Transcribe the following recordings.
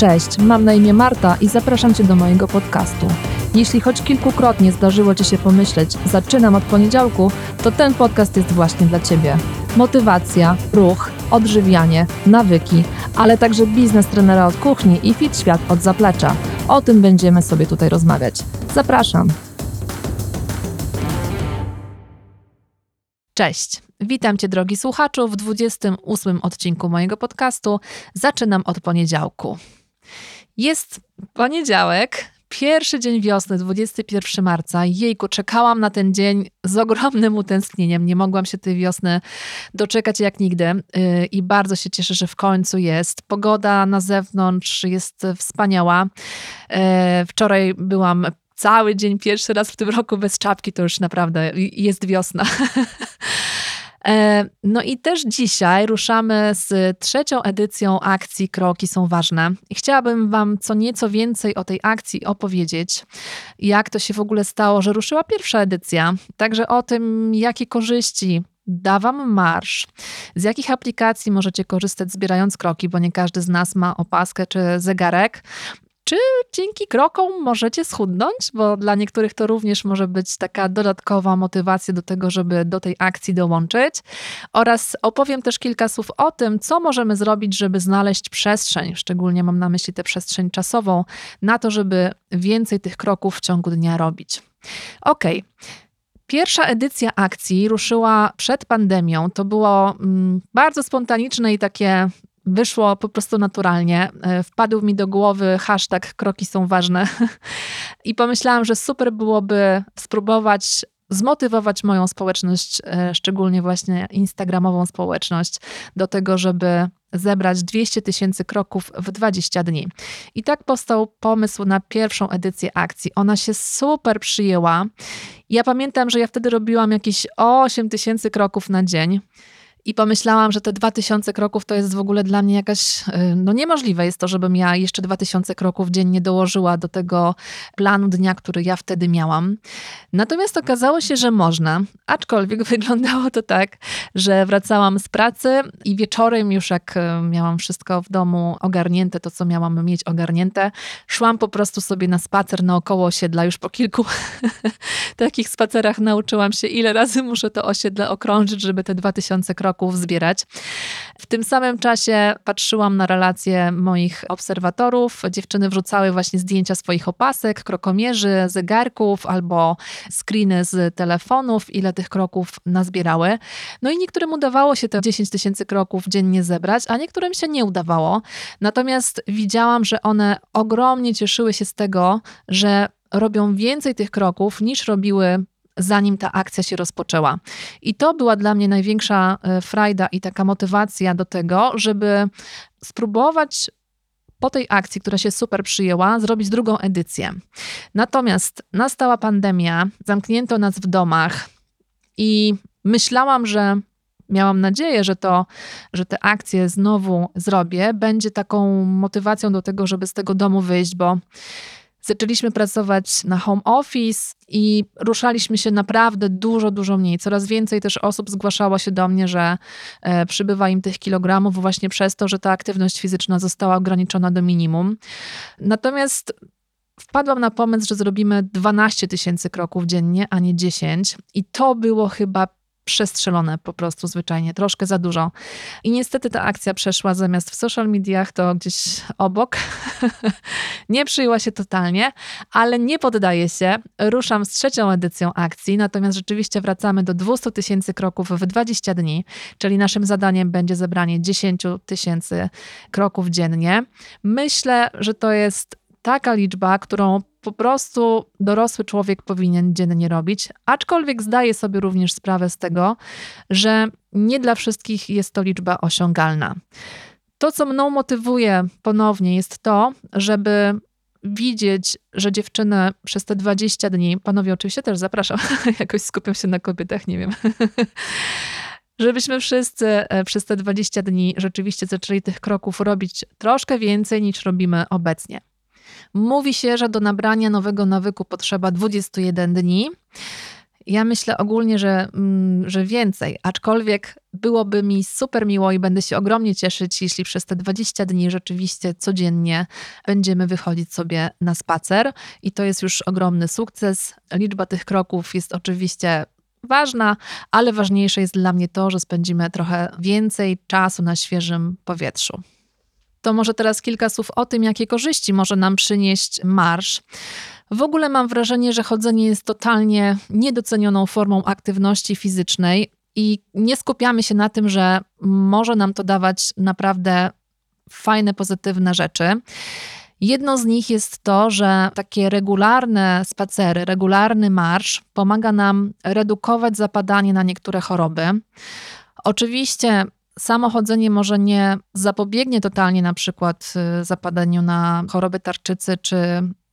Cześć, mam na imię Marta i zapraszam Cię do mojego podcastu. Jeśli choć kilkukrotnie zdarzyło Ci się pomyśleć, zaczynam od poniedziałku, to ten podcast jest właśnie dla Ciebie. Motywacja, ruch, odżywianie, nawyki, ale także biznes trenera od kuchni i fit świat od zaplecza. O tym będziemy sobie tutaj rozmawiać. Zapraszam. Cześć. Witam Cię, drogi słuchaczu, w 28 odcinku mojego podcastu. Zaczynam od poniedziałku. Jest poniedziałek, pierwszy dzień wiosny, 21 marca. Jejku, czekałam na ten dzień z ogromnym utęsknieniem. Nie mogłam się tej wiosny doczekać jak nigdy yy, i bardzo się cieszę, że w końcu jest. Pogoda na zewnątrz jest wspaniała. Yy, wczoraj byłam cały dzień, pierwszy raz w tym roku bez czapki, to już naprawdę jest wiosna. E, no i też dzisiaj ruszamy z trzecią edycją akcji Kroki są ważne. I chciałabym Wam co nieco więcej o tej akcji opowiedzieć. Jak to się w ogóle stało, że ruszyła pierwsza edycja. Także o tym, jakie korzyści da Wam marsz, z jakich aplikacji możecie korzystać zbierając kroki, bo nie każdy z nas ma opaskę czy zegarek. Czy dzięki krokom możecie schudnąć? Bo dla niektórych to również może być taka dodatkowa motywacja do tego, żeby do tej akcji dołączyć. Oraz opowiem też kilka słów o tym, co możemy zrobić, żeby znaleźć przestrzeń, szczególnie mam na myśli tę przestrzeń czasową, na to, żeby więcej tych kroków w ciągu dnia robić. Okay. Pierwsza edycja akcji ruszyła przed pandemią. To było mm, bardzo spontaniczne i takie wyszło po prostu naturalnie. E, wpadł mi do głowy hashtag kroki są ważne i pomyślałam, że super byłoby spróbować zmotywować moją społeczność, e, szczególnie właśnie instagramową społeczność, do tego, żeby zebrać 200 tysięcy kroków w 20 dni. I tak powstał pomysł na pierwszą edycję akcji. Ona się super przyjęła. Ja pamiętam, że ja wtedy robiłam jakieś 8 tysięcy kroków na dzień. I pomyślałam, że te 2000 kroków to jest w ogóle dla mnie jakaś, y, no niemożliwe jest to, żebym ja jeszcze 2000 kroków dziennie dołożyła do tego planu dnia, który ja wtedy miałam. Natomiast okazało się, że można, aczkolwiek wyglądało to tak, że wracałam z pracy i wieczorem już jak y, miałam wszystko w domu ogarnięte, to co miałam mieć ogarnięte, szłam po prostu sobie na spacer naokoło osiedla. Już po kilku takich spacerach nauczyłam się, ile razy muszę to osiedle okrążyć, żeby te 2000 kroków kroków zbierać. W tym samym czasie patrzyłam na relacje moich obserwatorów. Dziewczyny wrzucały właśnie zdjęcia swoich opasek, krokomierzy, zegarków albo screeny z telefonów, ile tych kroków nazbierały. No i niektórym udawało się te 10 tysięcy kroków dziennie zebrać, a niektórym się nie udawało. Natomiast widziałam, że one ogromnie cieszyły się z tego, że robią więcej tych kroków niż robiły zanim ta akcja się rozpoczęła. I to była dla mnie największa e, frajda i taka motywacja do tego, żeby spróbować po tej akcji, która się super przyjęła, zrobić drugą edycję. Natomiast nastała pandemia, zamknięto nas w domach i myślałam, że miałam nadzieję, że to, że te akcje znowu zrobię, będzie taką motywacją do tego, żeby z tego domu wyjść, bo Zaczęliśmy pracować na home office i ruszaliśmy się naprawdę dużo, dużo mniej. Coraz więcej też osób zgłaszało się do mnie, że e, przybywa im tych kilogramów właśnie przez to, że ta aktywność fizyczna została ograniczona do minimum. Natomiast wpadłam na pomysł, że zrobimy 12 tysięcy kroków dziennie, a nie 10. I to było chyba przestrzelone po prostu zwyczajnie, troszkę za dużo. I niestety ta akcja przeszła zamiast w social mediach, to gdzieś obok. nie przyjęła się totalnie, ale nie poddaję się. Ruszam z trzecią edycją akcji, natomiast rzeczywiście wracamy do 200 tysięcy kroków w 20 dni, czyli naszym zadaniem będzie zebranie 10 tysięcy kroków dziennie. Myślę, że to jest taka liczba, którą po prostu dorosły człowiek powinien dziennie robić, aczkolwiek zdaje sobie również sprawę z tego, że nie dla wszystkich jest to liczba osiągalna. To, co mną motywuje ponownie, jest to, żeby widzieć, że dziewczyny przez te 20 dni, panowie oczywiście też zapraszam, jakoś skupiam się na kobietach, nie wiem. Żebyśmy wszyscy e, przez te 20 dni rzeczywiście zaczęli tych kroków robić troszkę więcej niż robimy obecnie. Mówi się, że do nabrania nowego nawyku potrzeba 21 dni. Ja myślę ogólnie, że, mm, że więcej, aczkolwiek byłoby mi super miło i będę się ogromnie cieszyć, jeśli przez te 20 dni rzeczywiście codziennie będziemy wychodzić sobie na spacer. I to jest już ogromny sukces. Liczba tych kroków jest oczywiście ważna, ale ważniejsze jest dla mnie to, że spędzimy trochę więcej czasu na świeżym powietrzu. To może teraz kilka słów o tym, jakie korzyści może nam przynieść marsz. W ogóle mam wrażenie, że chodzenie jest totalnie niedocenioną formą aktywności fizycznej i nie skupiamy się na tym, że może nam to dawać naprawdę fajne, pozytywne rzeczy. Jedną z nich jest to, że takie regularne spacery, regularny marsz pomaga nam redukować zapadanie na niektóre choroby. Oczywiście samo chodzenie może nie zapobiegnie totalnie na przykład y, zapadaniu na choroby tarczycy czy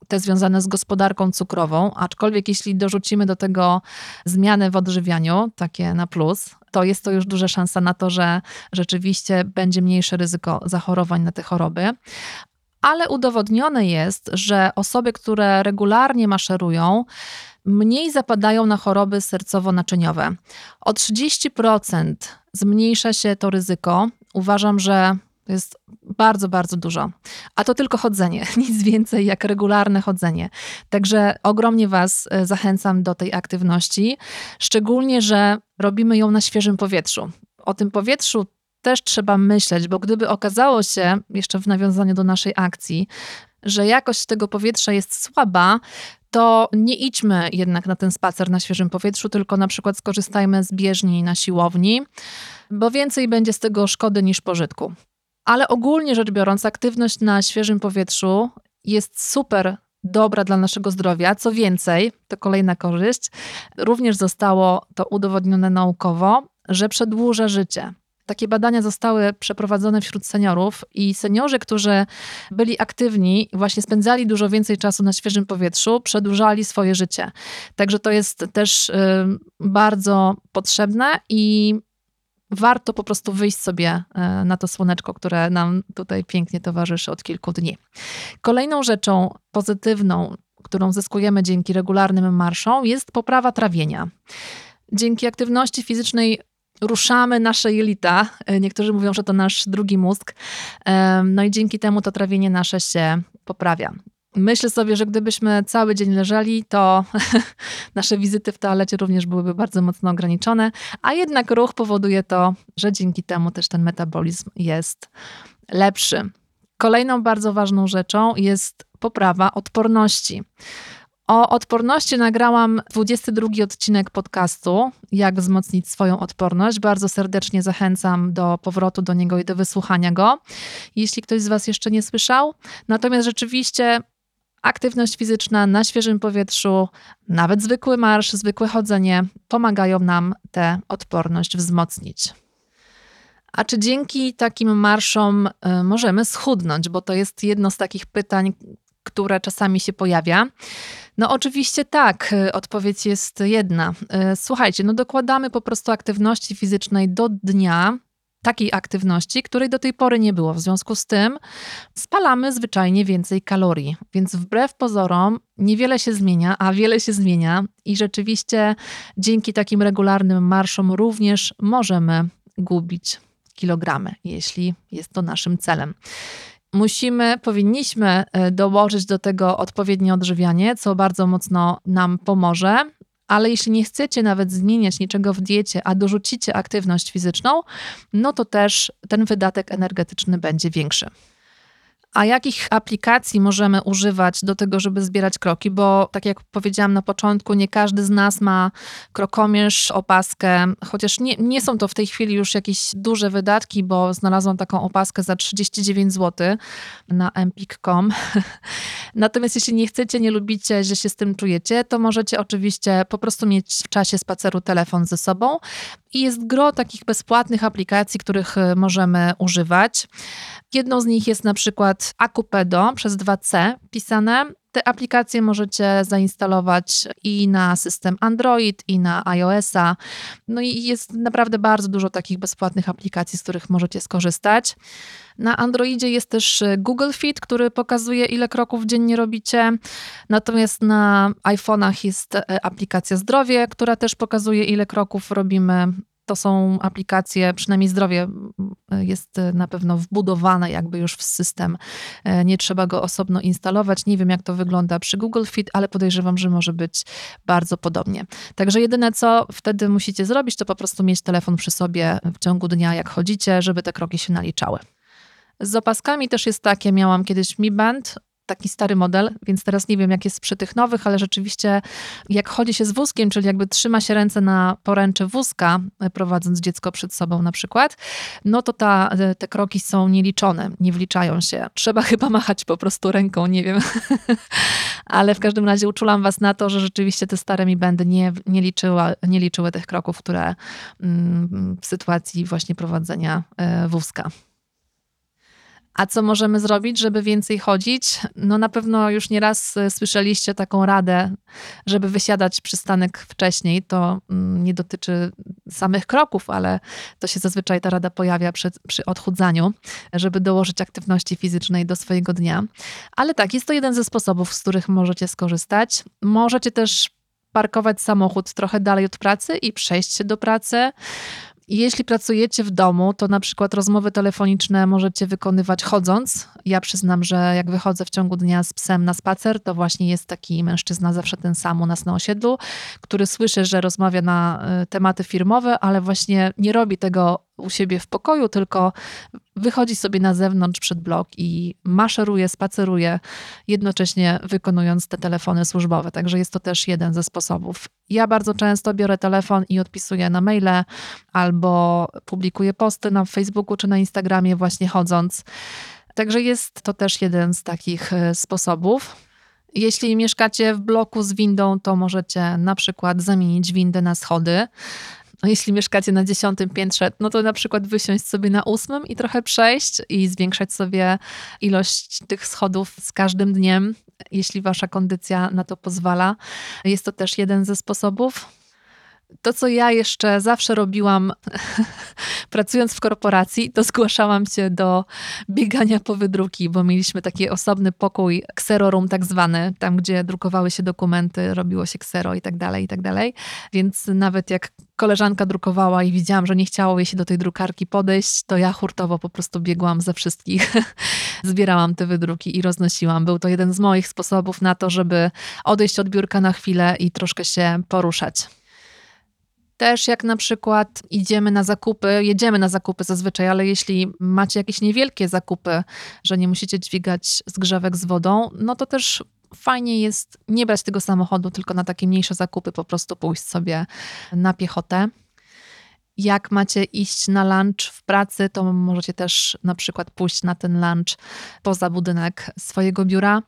te związane z gospodarką cukrową, aczkolwiek jeśli dorzucimy do tego zmiany w odżywianiu, takie na plus, to jest to już duża szansa na to, że rzeczywiście będzie mniejsze ryzyko zachorowań na te choroby. Ale udowodnione jest, że osoby, które regularnie maszerują, mniej zapadają na choroby sercowo-naczyniowe. O 30% zmniejsza się to ryzyko. Uważam, że to jest bardzo, bardzo dużo. A to tylko chodzenie, nic więcej jak regularne chodzenie. Także ogromnie Was e, zachęcam do tej aktywności, szczególnie, że robimy ją na świeżym powietrzu. O tym powietrzu też trzeba myśleć, bo gdyby okazało się, jeszcze w nawiązaniu do naszej akcji, że jakość tego powietrza jest słaba, to nie idźmy jednak na ten spacer na świeżym powietrzu, tylko na przykład skorzystajmy z bieżni na siłowni, bo więcej będzie z tego szkody niż pożytku. Ale ogólnie rzecz biorąc, aktywność na świeżym powietrzu jest super dobra dla naszego zdrowia. Co więcej, to kolejna korzyść, również zostało to udowodnione naukowo, że przedłuża życie. Takie badania zostały przeprowadzone wśród seniorów i seniorzy, którzy byli aktywni, właśnie spędzali dużo więcej czasu na świeżym powietrzu, przedłużali swoje życie. Także to jest też y, bardzo potrzebne i warto po prostu wyjść sobie e, na to słoneczko, które nam tutaj pięknie towarzyszy od kilku dni. Kolejną rzeczą pozytywną, którą zyskujemy dzięki regularnym marszom, jest poprawa trawienia. Dzięki aktywności fizycznej ruszamy nasze jelita. E, niektórzy mówią, że to nasz drugi mózg. E, no i dzięki temu to trawienie nasze się poprawia. Myślę sobie, że gdybyśmy cały dzień leżeli, to nasze wizyty w toalecie również byłyby bardzo mocno ograniczone, a jednak ruch powoduje to, że dzięki temu też ten metabolizm jest lepszy. Kolejną bardzo ważną rzeczą jest poprawa odporności. O odporności nagrałam 22 odcinek podcastu Jak wzmocnić swoją odporność. Bardzo serdecznie zachęcam do powrotu do niego i do wysłuchania go, jeśli ktoś z Was jeszcze nie słyszał. Natomiast rzeczywiście aktywność fizyczna na świeżym powietrzu, nawet zwykły marsz, zwykłe chodzenie pomagają nam tę odporność wzmocnić. A czy dzięki takim marszom y, możemy schudnąć? Bo to jest jedno z takich pytań, które czasami się pojawia. No oczywiście tak, y, odpowiedź jest jedna. Y, słuchajcie, no dokładamy po prostu aktywności fizycznej do dnia, takiej aktywności, której do tej pory nie było. W związku z tym spalamy zwyczajnie więcej kalorii. Więc wbrew pozorom niewiele się zmienia, a wiele się zmienia i rzeczywiście dzięki takim regularnym marszom również możemy gubić kilogramy, jeśli jest to naszym celem. Musimy, powinniśmy e, dołożyć do tego odpowiednie odżywianie, co bardzo mocno nam pomoże ale jeśli nie chcecie nawet zmieniać niczego w diecie, a dorzucicie aktywność fizyczną, no to też ten wydatek energetyczny będzie większy. A jakich aplikacji możemy używać do tego, żeby zbierać kroki? Bo tak jak powiedziałam na początku, nie każdy z nas ma krokomierz, opaskę, chociaż nie, nie są to w tej chwili już jakieś duże wydatki, bo znalazłam taką opaskę za 39 zł na empik.com. Natomiast jeśli nie chcecie, nie lubicie, że się z tym czujecie, to możecie oczywiście po prostu mieć w czasie spaceru telefon ze sobą i jest gro takich bezpłatnych aplikacji, których e, możemy używać. Jedną z nich jest na przykład Akupedo przez 2C pisane. Te aplikacje możecie zainstalować i na system Android, i na iOS-a. No i jest naprawdę bardzo dużo takich bezpłatnych aplikacji, z których możecie skorzystać. Na Androidzie jest też Google Fit, który pokazuje, ile kroków dziennie robicie. Natomiast na iPhone'ach jest e, aplikacja Zdrowie, która też pokazuje, ile kroków robimy to są aplikacje, przynajmniej zdrowie jest na pewno wbudowane jakby już w system. E, nie trzeba go osobno instalować. Nie wiem, jak to wygląda przy Google Fit, ale podejrzewam, że może być bardzo podobnie. Także jedyne, co wtedy musicie zrobić, to po prostu mieć telefon przy sobie w ciągu dnia, jak chodzicie, żeby te kroki się naliczały. Z opaskami też jest takie, miałam kiedyś Mi Band, taki stary model, więc teraz nie wiem, jak jest przy tych nowych, ale rzeczywiście jak chodzi się z wózkiem, czyli jakby trzyma się ręce na poręczy wózka, e, prowadząc dziecko przed sobą na przykład, no to ta, e, te kroki są nieliczone, nie wliczają się. Trzeba chyba machać po prostu ręką, nie wiem. ale w każdym razie uczulam was na to, że rzeczywiście te stare mi będę nie, nie, liczyła, nie liczyły tych kroków, które mm, w sytuacji właśnie prowadzenia e, wózka. A co możemy zrobić, żeby więcej chodzić? No na pewno już nieraz e, słyszeliście taką radę, żeby wysiadać przystanek wcześniej. To mm, nie dotyczy samych kroków, ale to się zazwyczaj ta rada pojawia przy, przy odchudzaniu, żeby dołożyć aktywności fizycznej do swojego dnia. Ale tak, jest to jeden ze sposobów, z których możecie skorzystać. Możecie też parkować samochód trochę dalej od pracy i przejść do pracy. Jeśli pracujecie w domu, to na przykład rozmowy telefoniczne możecie wykonywać chodząc. Ja przyznam, że jak wychodzę w ciągu dnia z psem na spacer, to właśnie jest taki mężczyzna, zawsze ten sam u nas na osiedlu, który słyszy, że rozmawia na y, tematy firmowe, ale właśnie nie robi tego u siebie w pokoju, tylko wychodzi sobie na zewnątrz przed blok i maszeruje, spaceruje, jednocześnie wykonując te telefony służbowe. Także jest to też jeden ze sposobów. Ja bardzo często biorę telefon i odpisuję na maile albo publikuję posty na Facebooku czy na Instagramie, właśnie chodząc. Także jest to też jeden z takich e, sposobów. Jeśli mieszkacie w bloku z windą, to możecie na przykład zamienić windę na schody. No jeśli mieszkacie na dziesiątym piętrze, no to na przykład wysiąść sobie na ósmym i trochę przejść i zwiększać sobie ilość tych schodów z każdym dniem, jeśli wasza kondycja na to pozwala. Jest to też jeden ze sposobów. To, co ja jeszcze zawsze robiłam, pracując w korporacji, to zgłaszałam się do biegania po wydruki, bo mieliśmy taki osobny pokój, kserorum tak zwany, tam gdzie drukowały się dokumenty, robiło się ksero i tak dalej, i tak dalej. Więc nawet jak koleżanka drukowała i widziałam, że nie chciało jej się do tej drukarki podejść, to ja hurtowo po prostu biegłam ze wszystkich, zbierałam te wydruki i roznosiłam. Był to jeden z moich sposobów na to, żeby odejść od biurka na chwilę i troszkę się poruszać. Też jak na przykład idziemy na zakupy, jedziemy na zakupy zazwyczaj, ale jeśli macie jakieś niewielkie zakupy, że nie musicie dźwigać zgrzewek z wodą, no to też fajnie jest nie brać tego samochodu, tylko na takie mniejsze zakupy po prostu pójść sobie na piechotę. Jak macie iść na lunch w pracy, to możecie też na przykład pójść na ten lunch poza budynek swojego biura.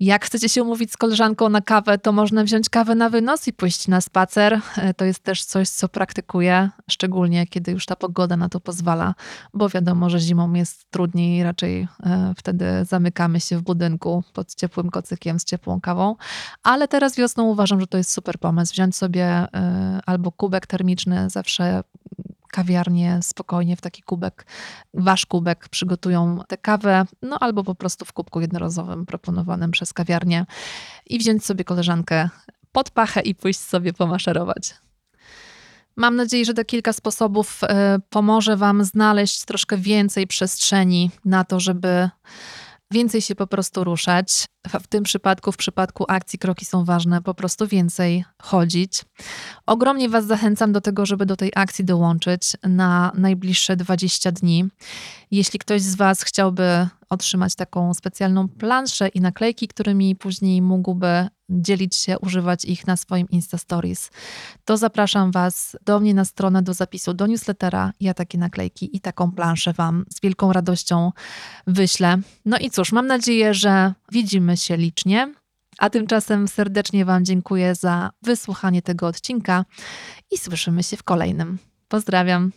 Jak chcecie się umówić z koleżanką na kawę, to można wziąć kawę na wynos i pójść na spacer. E, to jest też coś, co praktykuję, szczególnie kiedy już ta pogoda na to pozwala, bo wiadomo, że zimą jest trudniej, raczej e, wtedy zamykamy się w budynku pod ciepłym kocykiem z ciepłą kawą. Ale teraz wiosną uważam, że to jest super pomysł. Wziąć sobie e, albo kubek termiczny, zawsze kawiarnie spokojnie w taki kubek, wasz kubek przygotują tę kawę, no albo po prostu w kubku jednorazowym proponowanym przez kawiarnię i wziąć sobie koleżankę pod pachę i pójść sobie pomaszerować. Mam nadzieję, że te kilka sposobów e, pomoże Wam znaleźć troszkę więcej przestrzeni na to, żeby więcej się po prostu ruszać. W tym przypadku, w przypadku akcji kroki są ważne, po prostu więcej chodzić. Ogromnie Was zachęcam do tego, żeby do tej akcji dołączyć na najbliższe 20 dni. Jeśli ktoś z Was chciałby otrzymać taką specjalną planszę i naklejki, którymi później mógłby dzielić się, używać ich na swoim Insta Stories, to zapraszam Was do mnie na stronę do zapisu do newslettera. Ja takie naklejki i taką planszę Wam z wielką radością wyślę. No i cóż, mam nadzieję, że widzimy się licznie. A tymczasem serdecznie Wam dziękuję za wysłuchanie tego odcinka i słyszymy się w kolejnym. Pozdrawiam.